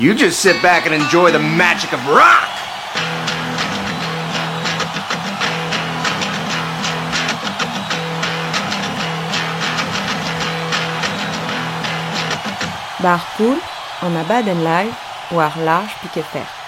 You just sit back and enjoy the magic of rock! Barpool, en abat den live, war large piquet fer.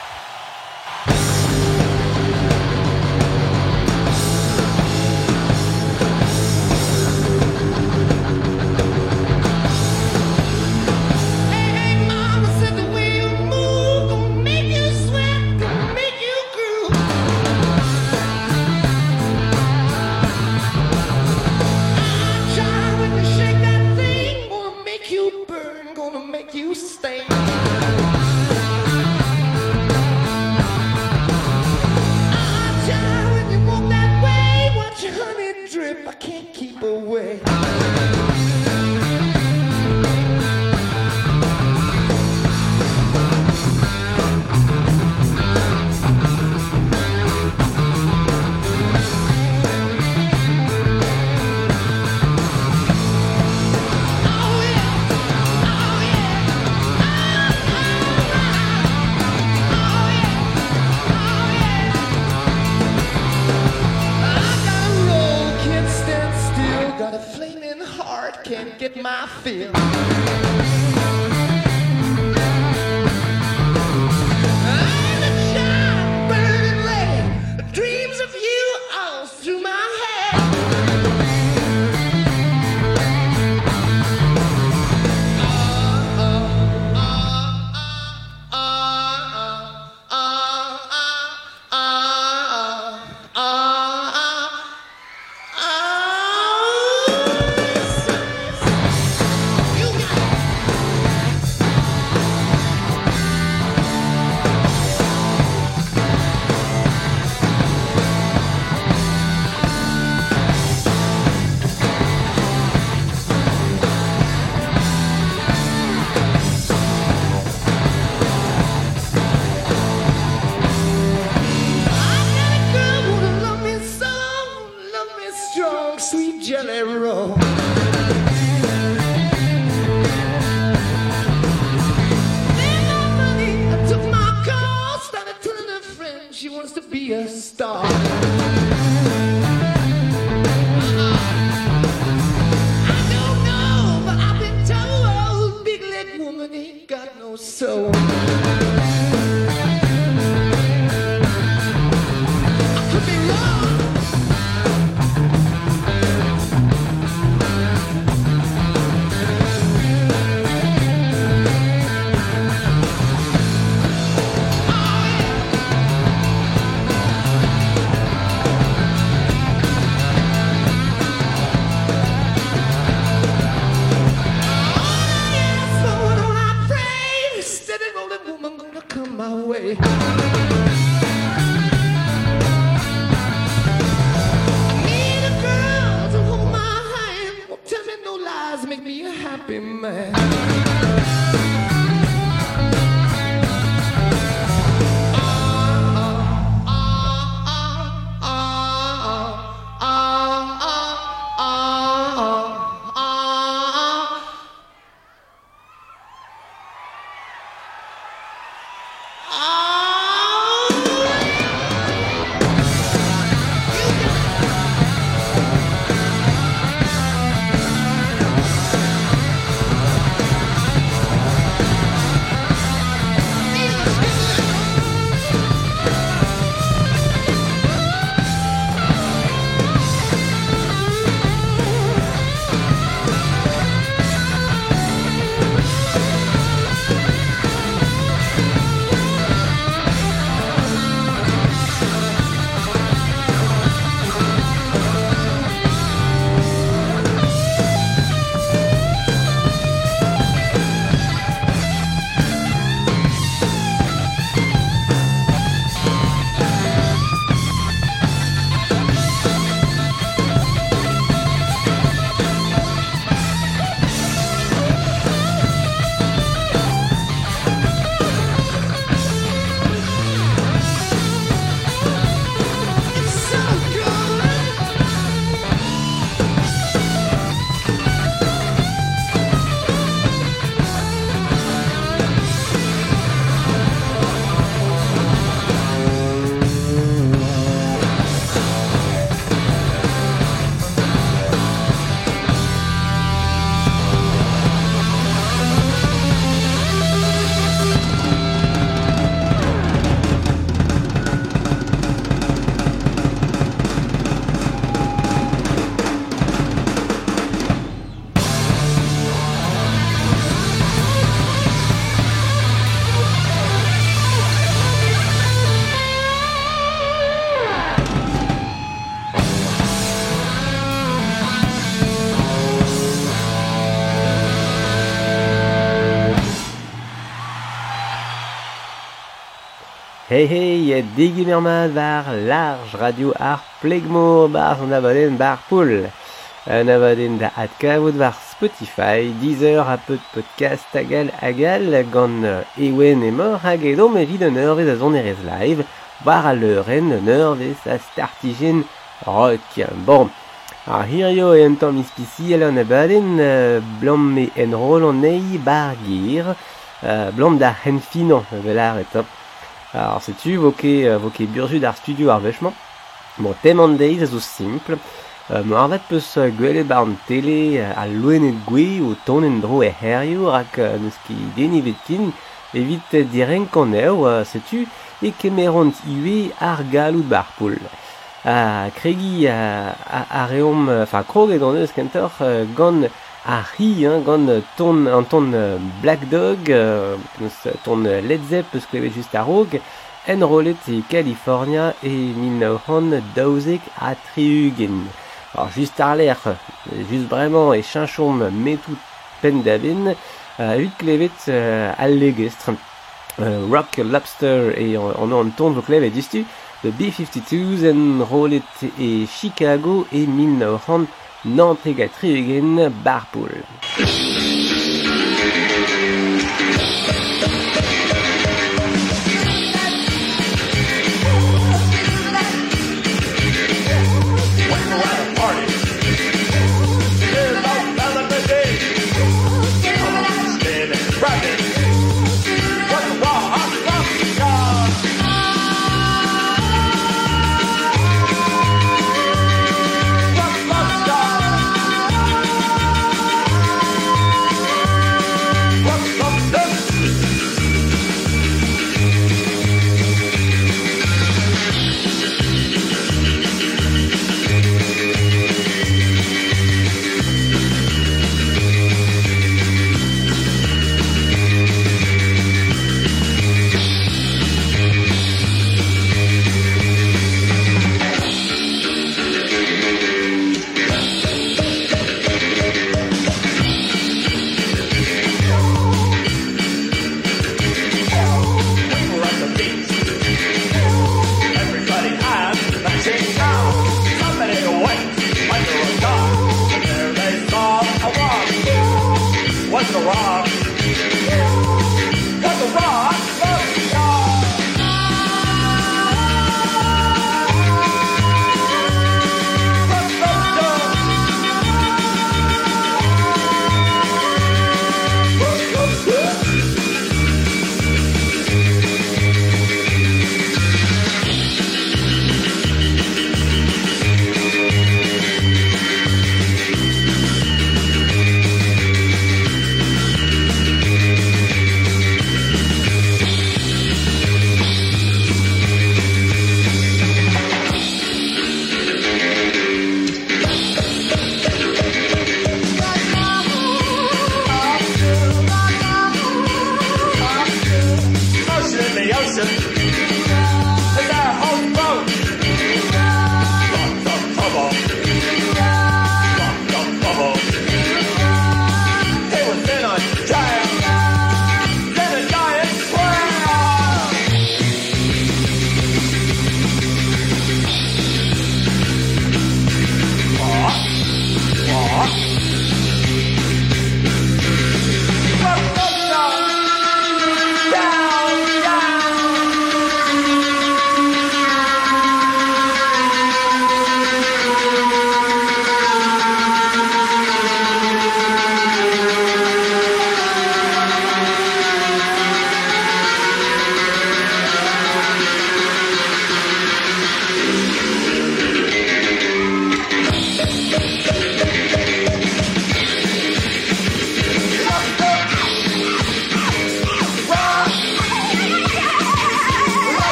Hey hey, e digi mermad var large radio ar plegmo bar an avaden bar poul. An avaden da adkavout var Spotify, Deezer, Apple Podcast, agal agal, gant ewen emor hag edo mevit an eurvez a zon erez live, war a leuren an eurvez a startigen rock. Bon, ar hirio e an tamm ispisi al an abaden, uh, blam me enrol an ei bar gir, uh, blam da henfinan, velar et top. Alors c'est tu, ket vo ket burzud studio ar vechman. Bon teman deiz a zo simple. Euh, mo arvat peus gwele bar an tele a loenet gwe o tonen dro e herio rak neus ki deni vetkin evit diren kan eo setu e kemerant iwe ar galout bar poul. A kregi a, a, a reom, enfin kroget an eus kentor gant ri, hein, gant ton, an ton uh, Black Dog, uh, neus, uh, ton uh, Led Zepp eus klevet just a rog, en rolet e California e min hon daouzek a triugen. Alors, just ar ler, just bremañ e chinchom metout pen da ben, uh, ut klevet uh, al legestre. Uh, Rock Lobster e an an an ton klevet distu, de B-52s en Chicago e min Nantegat Triegen Barpool.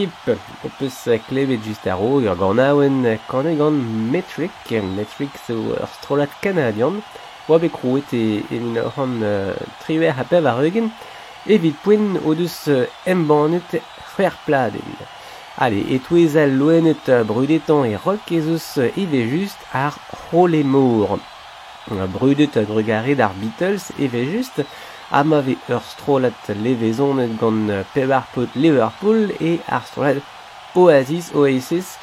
skip o peus klevet just ar rog ur ganaouen kanegan Metric, Metric zo ur strolat kanadian, oa bet kroet e, e min ur an uh, triwer ha pev ar eugen, evit poen o deus uh, embanet c'hwer pladen. Allez, et tous al loenet brudetan e rock ez eus eve just ar rolemor. Brudet drugaret ar Beatles eve just, amave ur strolat levezonet gant pep pot Liverpool e ar strolat Oasis, Oasis,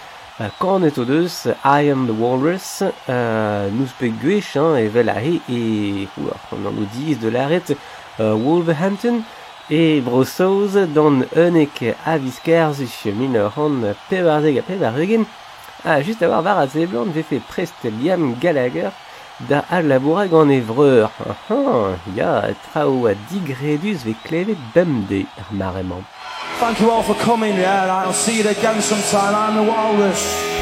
kanet o deus I am the Walrus, uh, nous pe gwech, hein, evel ahe, e, ouar, on an o diz de l'arret, uh, Wolverhampton, e brosoz dan unek aviskerz min ur an pebardeg a pebardegen, ah, just a war var a zeblant vefe prest liam Gallagher, da labourag an evreur. Ah, ah, ya, trao a digredus ve klevet bemde ar maremañ. Thank you all for coming, yeah. I'll see you again sometime. I'm the Walrus.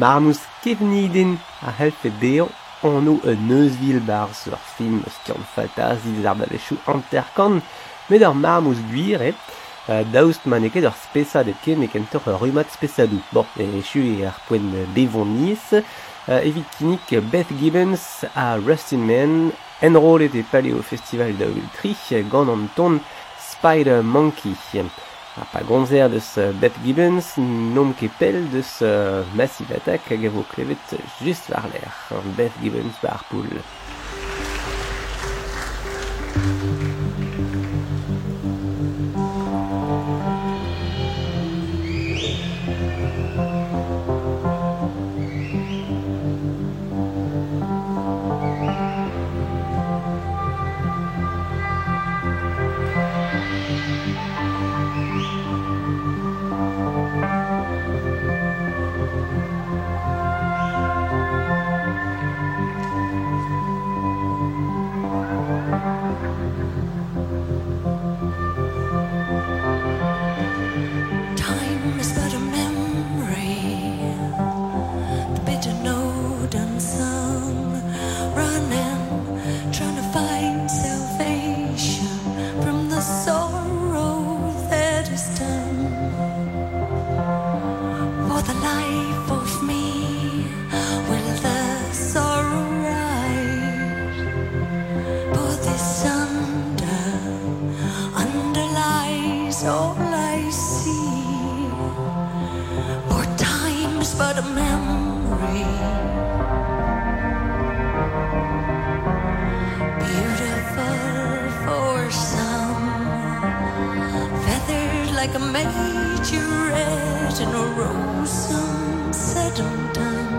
marmous kevniden a helfe deo anno un neusvil bar sur film skiant fantasi des ar bavechoù anterkant, met ur marmouz gwir, eh, daoust man ket ur spesad et ken ken tor ur rumat spesadou. Bon, echu e ar poen bevon niz, evit kinik Beth Gibbons a Rustin Man, enrolet e paleo festival da tri gant an ton Spider Monkey. Ha pa gonzer deus Beth Gibbons, nom ket pell deus Massive Attack hag a vo klevet just war l'air. Beth Gibbons bar poul. Like a majorette in a rose sunset undone. Moments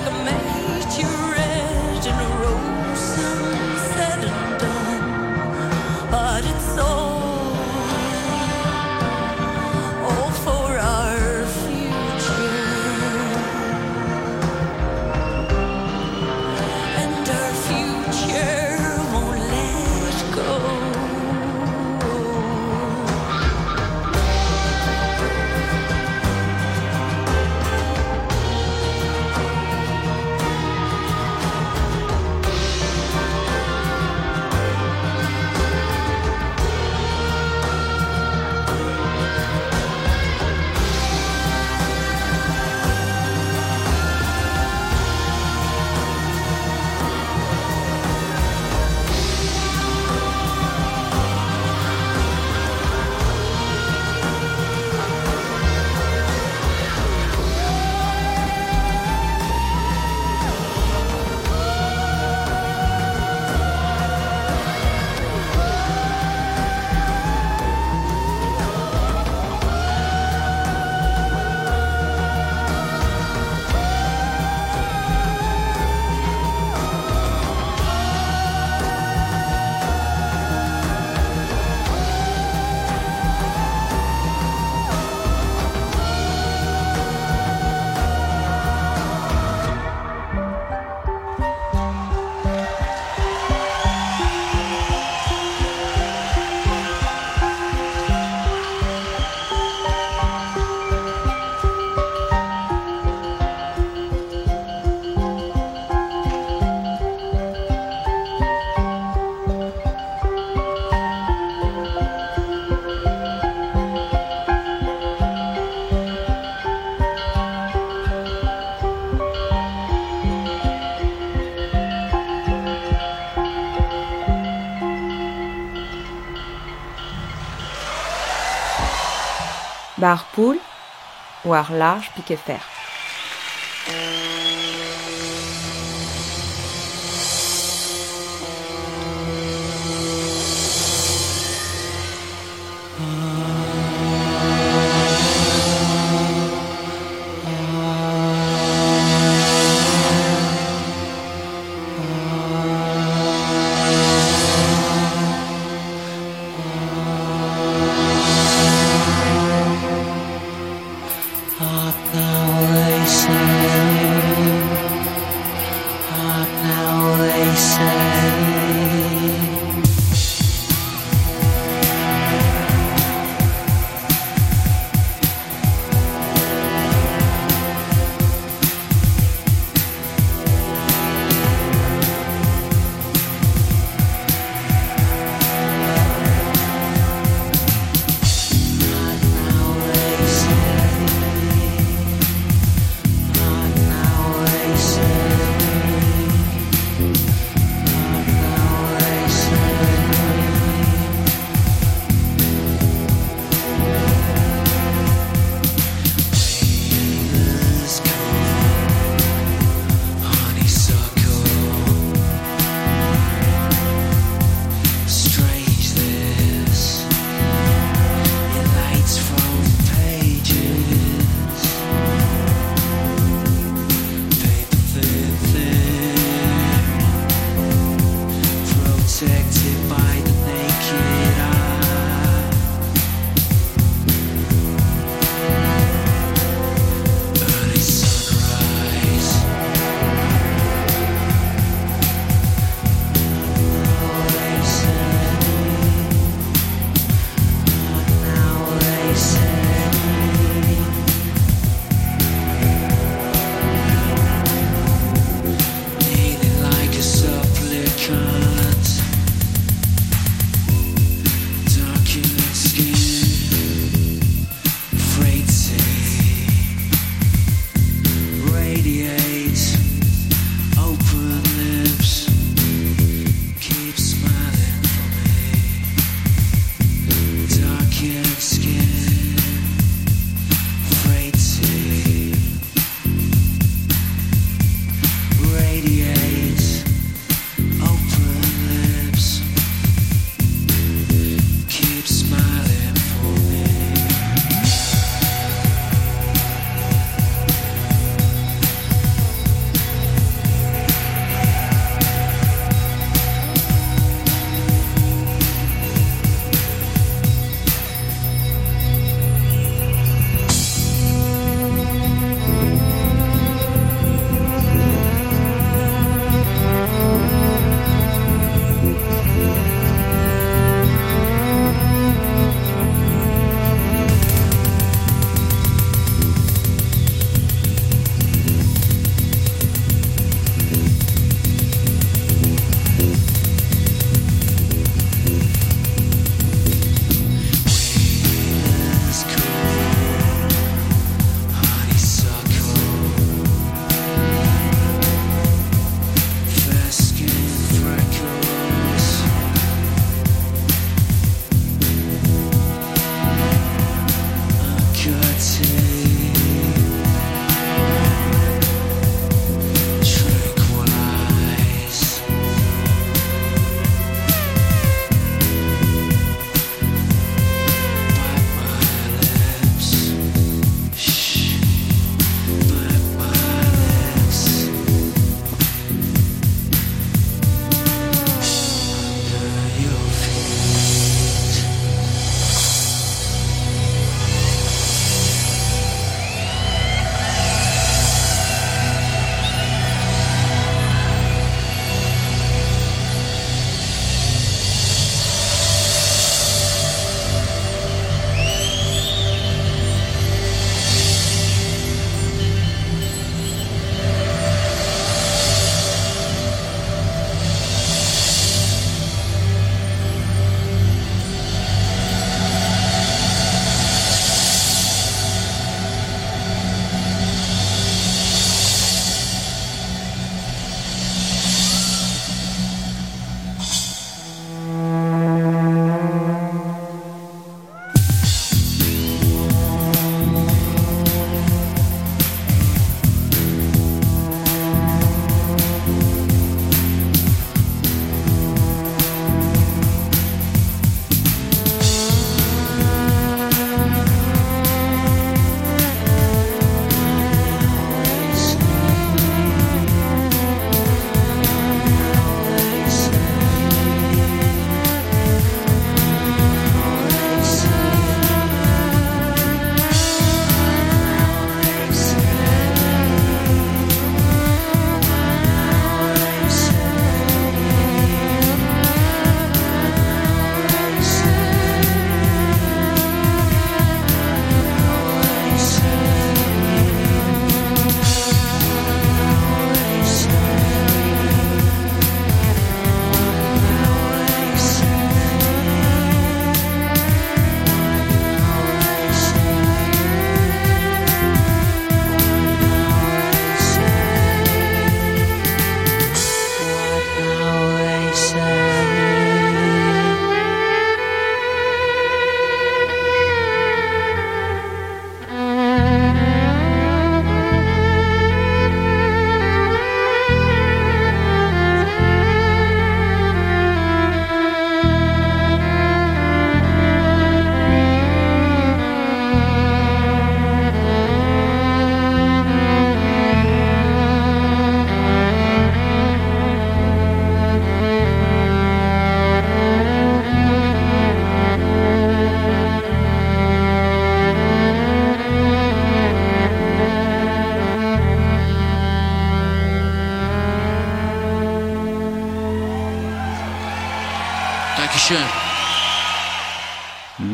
like a man. barre poule ou art large piqué fer.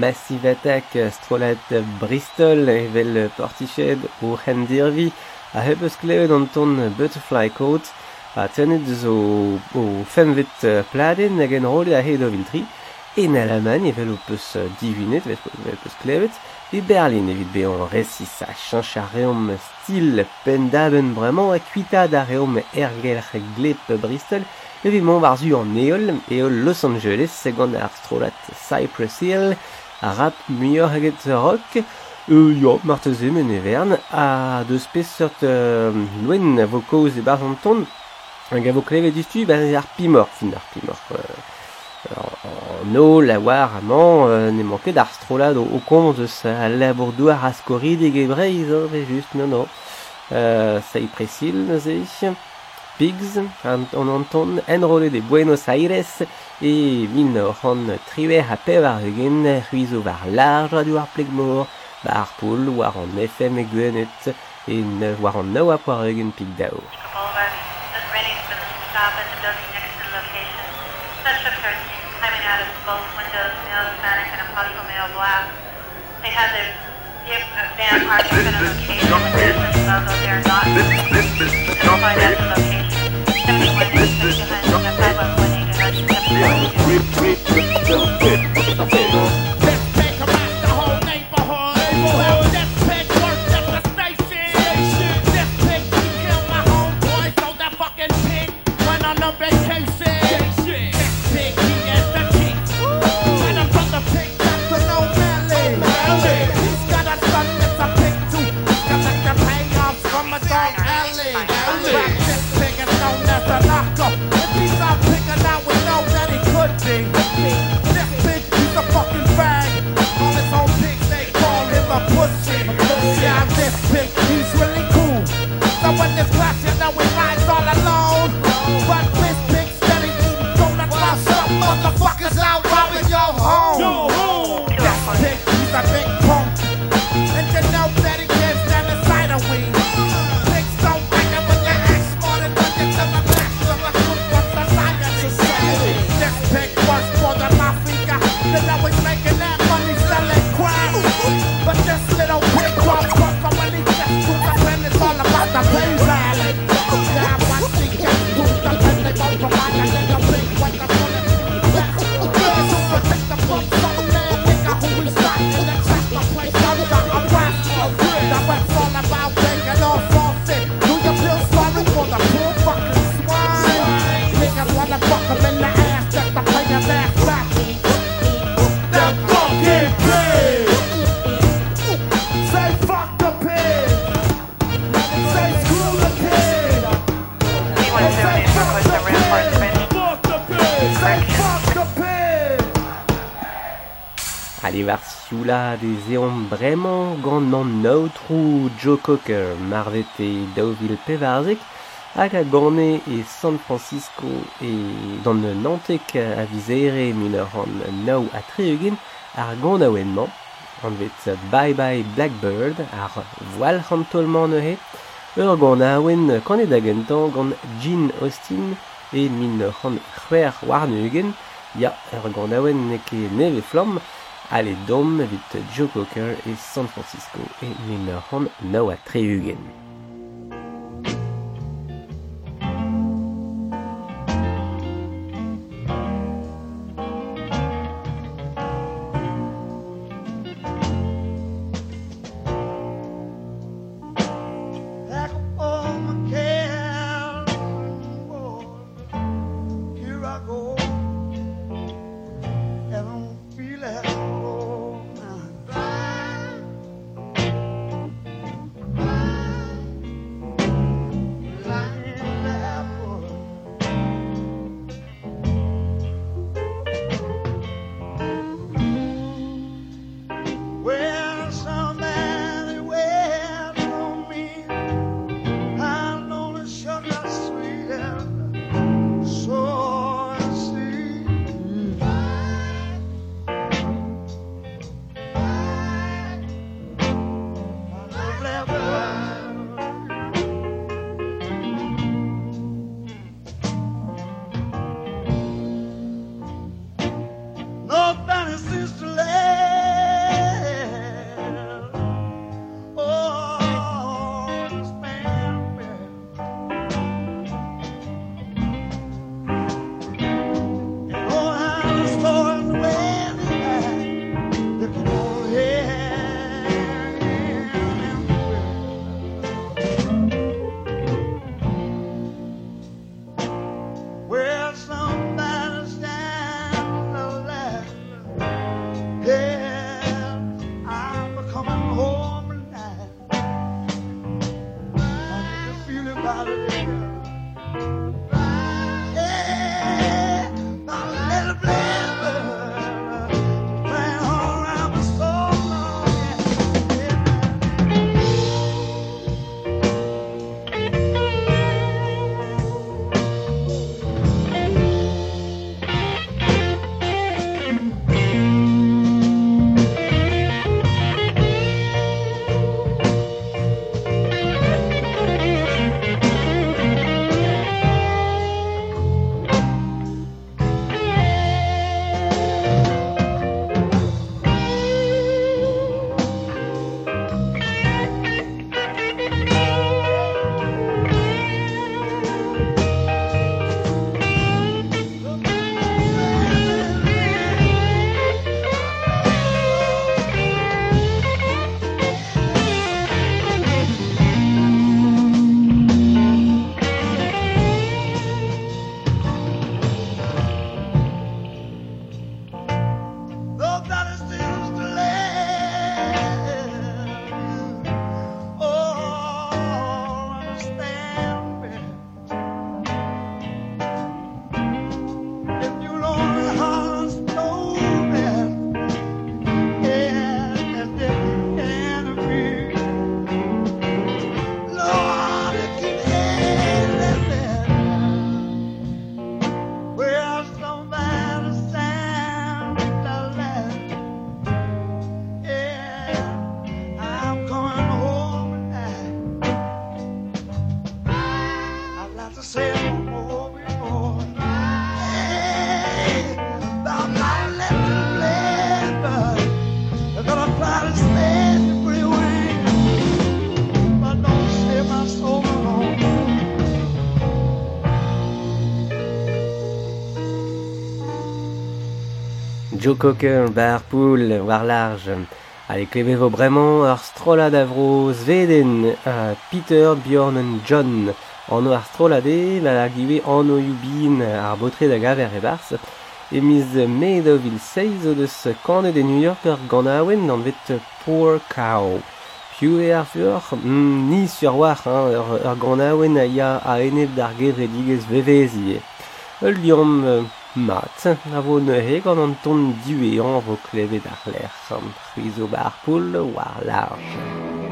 masivetek strolet Bristol evel portiched o hendirvi a heb eus klevet an ton butterfly coat a tenet zo o femvet pladen hag en rolle a hed o viltri en Alemagne evel o peus divinet evel peus klevet e Berlin evit be an resis a chanch a reom stil pendaben bremañ a kuita da reom ergelc'h glep Bristol evit mont warzu an eol, eol Los Angeles, segant ar strolat Cypress Hill, a rap muioc'h eget rock, euh, yo, marte zemen e vern, a deus pez seurt euh, loen a vo kaoz e bar an ton, hag a vo klevet distu, ben ar pimor, fin ar pimor. Euh, an o, la war, amant, euh, ne manquet d'ar strolad o kont eus a labourdouar a skorid e gebreiz, oh, just, non, non, euh, sa y presil, neuze, Pigs, an on anton enrole de Buenos Aires, e min ran triver a pev ar eugen, ruizo var large radio ar plegmor, war poul, war an FM e gwenet, en war an naoa poar eugen pig dao. They have their van in a location, although they're not. This, this, this, this, Ali war sioula de zeon bremañ gant an naotrou Joe Cocker, marvet e daouvil pevarzek, hag a gane e San Francisco e dan nantek a vizere min ur an nao a treugen ar gant a oenman, an vet Bye Bye Blackbird ar voal c'hantolman neuhe, ur gant a oen kanet da gentañ gant Jean Austin e min c'han c'hwer Warneugen. Ya ur gant a oen ne neve flamm, Alle Dom mit Joe Cocker et San Francisco et Minor Noah Treugen. Joe Cocker, bar poul, war large. Allez, klevevo bremañ ar strolad avro sveden a Peter, Bjorn and John. Anno ar strolade, la ar give anno yubin ar botre da gaver e bars. E miz made of il o deus kande de New York ur ganaouen an vet Poor Cow. Piu e ar fur, mm, ni sur war, hein, ur, ur ganaouen a ya a eneb d'ar gevredigez vevezi. Ul diom... Mat, a vo neuze gant an ton duean vo klevet ar lec'h, an prizo bar poul war large.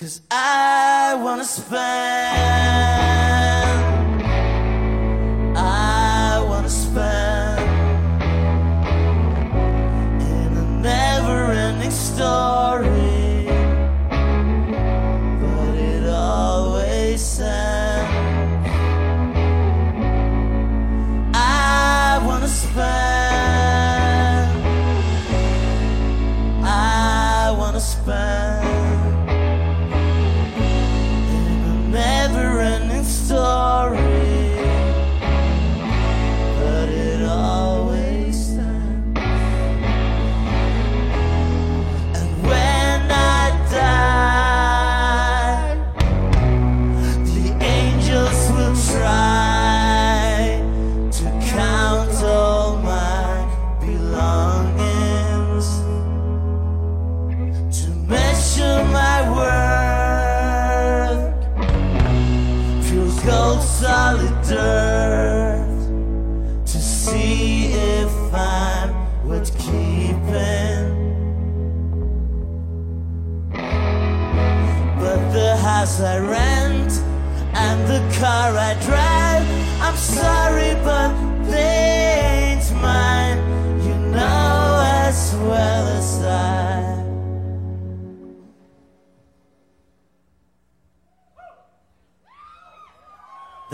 Cause I wanna spend.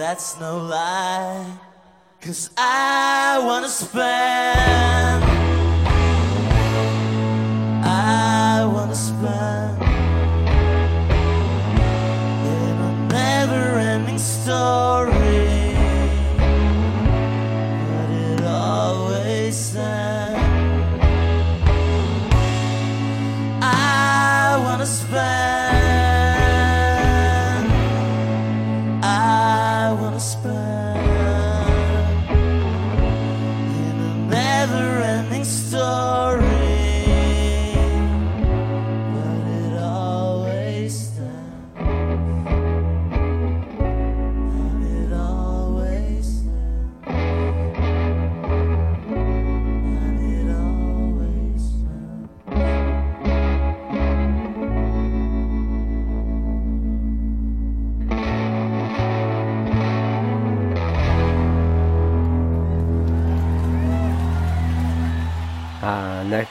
That's no lie, cause I wanna spend.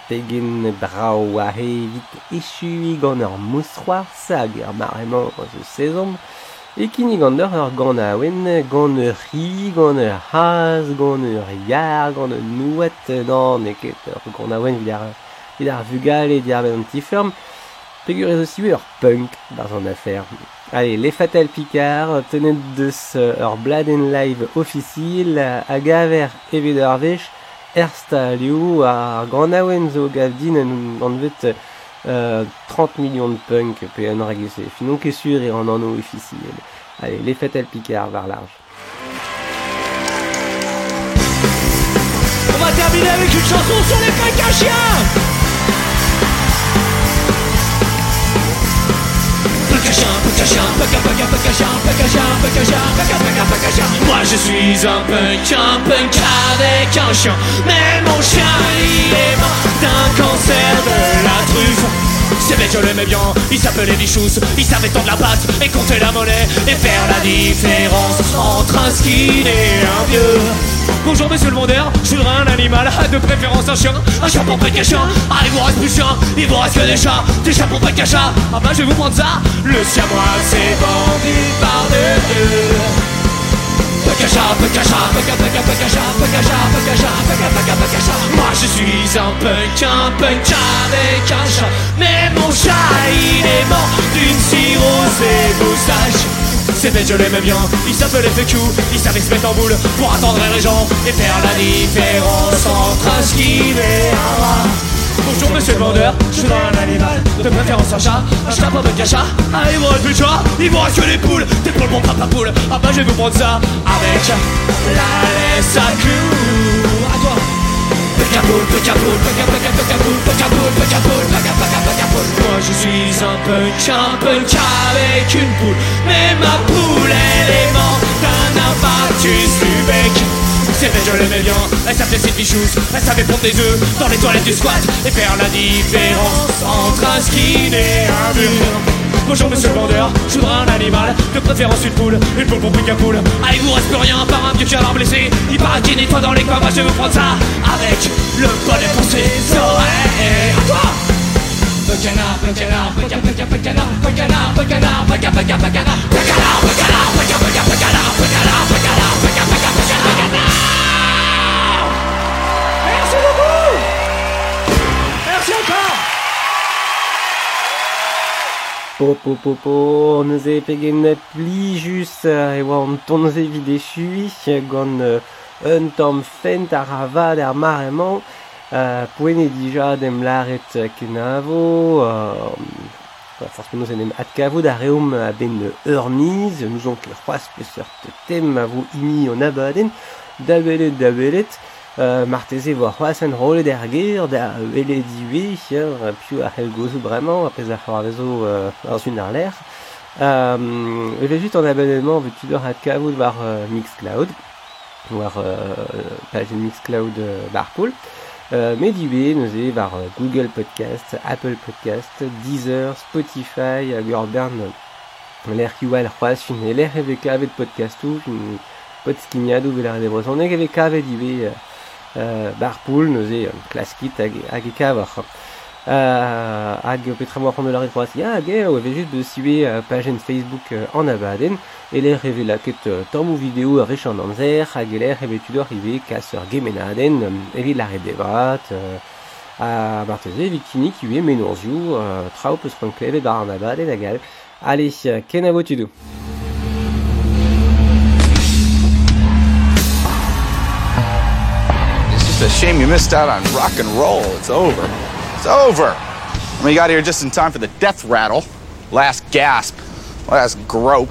pegen brao a evit echu gant ur moustroar sag ar maremañ zo sezon e kini gant ur ur gant a oen gant ur ri, gant ur haz, gant ur yar, gant ur nouet non ne ket ur gant a oen vid ar, vid ar vugal e diar ben an tifurm pegur ez aussi ur punk dans an affer Allez, les Fatal Picard, tenet deus ur bladen live and a gaver evit ur vech, er stalioù ar granaouen zo gav din an, vet euh, 30 millions de punk pe an ragese. Finon ket sur e an anno officiel. Allez, les Fatal Picard var large. On va terminer avec une chanson sur les punks à chiens Moi je suis un punk, un punk avec un chien. Mais mon chien il est mort d'un cancer de la truffe. Ces mecs je l'aimais bien, ils s'appelaient Bichous. Ils savaient tendre la patte et compter la monnaie Et faire la différence entre un skin et un vieux Bonjour monsieur le vendeur, je voudrais un animal, de préférence un chien Un chien pour pas de chien, ah il vous reste plus chien Il vous reste que des chats, des chats pour pas de chat Ah bah je vais vous prendre ça. Le siamois c'est vendu par deux. Pakacha, paka paka pakacha. Moi je suis un punk, un punk avec un chat. Mais mon chat il est mort d'une cirrhose des moustaches Bêtes je l'aimais bien, il s'appelait FQ Il savait se mettre en boule pour attendre les gens Et faire la différence entre un skin et un rat. Bonjour monsieur le vendeur, je voudrais un animal De préférence un chat, un chat pas de cachat Ah il vous reste plus de chat, il vous reste que les poules. T'es pour mon papa poule, ah bah je vais vous prendre ça Avec la laisse à clous À toi Moi je suis un punk, un punk avec une poule. Mais ma poule elle est morte d'un infarctus du bec. C'est fait, je l'aimais bien, elle s'appelait Sylvie Chous Elle savait prendre des œufs dans les toilettes du squat Et faire la différence entre un skin et un mur Bonjour monsieur le vendeur, je voudrais un animal De préférence une poule, une poule pour pique à poule Ah il vous reste plus rien par un vieux l'air blessé Il paraît qu'il nettoie dans les coins, moi je vais vous prendre ça Avec le bonnet pour ses oreilles À toi Pecanard, pecanard, peca peca pecanard, pecanard, pecanard, peca peca pecanard, pecanard, pecanard, Po po po po, neuze pegen plijus e oa an tonze vid e chui gant un tamm fent ar avad ar mar emañ uh, poene dija dem laret kenavo uh, forse nous en em atkavo da reom a ben ur miz, nous ont le c'hoaz peseurt tem a vo ini an abaden da belet da belet euh, Martese vo c'est hein, un rôle d'er gir, d'er vele diwi, hier, piou a hel gozou bremañ, a pez a c'hoar vezo euh, l'air. Euh, e le abonnement, vet tu d'or a kavout war euh, Mixcloud, war euh, page Mixcloud euh, barpoul. Euh, Mais nous e var euh, Google Podcast, Apple Podcast, Deezer, Spotify, Gordon, l'air qui oual c'hoaz, fin e l'air evek avet podcastou, fin... Pot skignadou, vel ar e-brezhoneg evek avet ivez, euh, euh, Barpool, Nozé, Klaskit, euh, Agekavor. Euh, Ag, Petra, moi, prendre la réponse. Y'a Ag, ou avait juste de suivre euh, la page Facebook euh, en Abaden, et les révéla que tant mou vidéo a riche en anzer, Ag, l'air, et tu dois arriver qu'à Gemena Aden, et vite la rédévat, euh, à Barthézé, Vikini, qui lui est Ménorziou, euh, Trao, peut se prendre et bar. Allez, Kenavo, tu dois. A shame you missed out on rock and roll. It's over. It's over. We got here just in time for the death rattle. Last gasp. Last grope.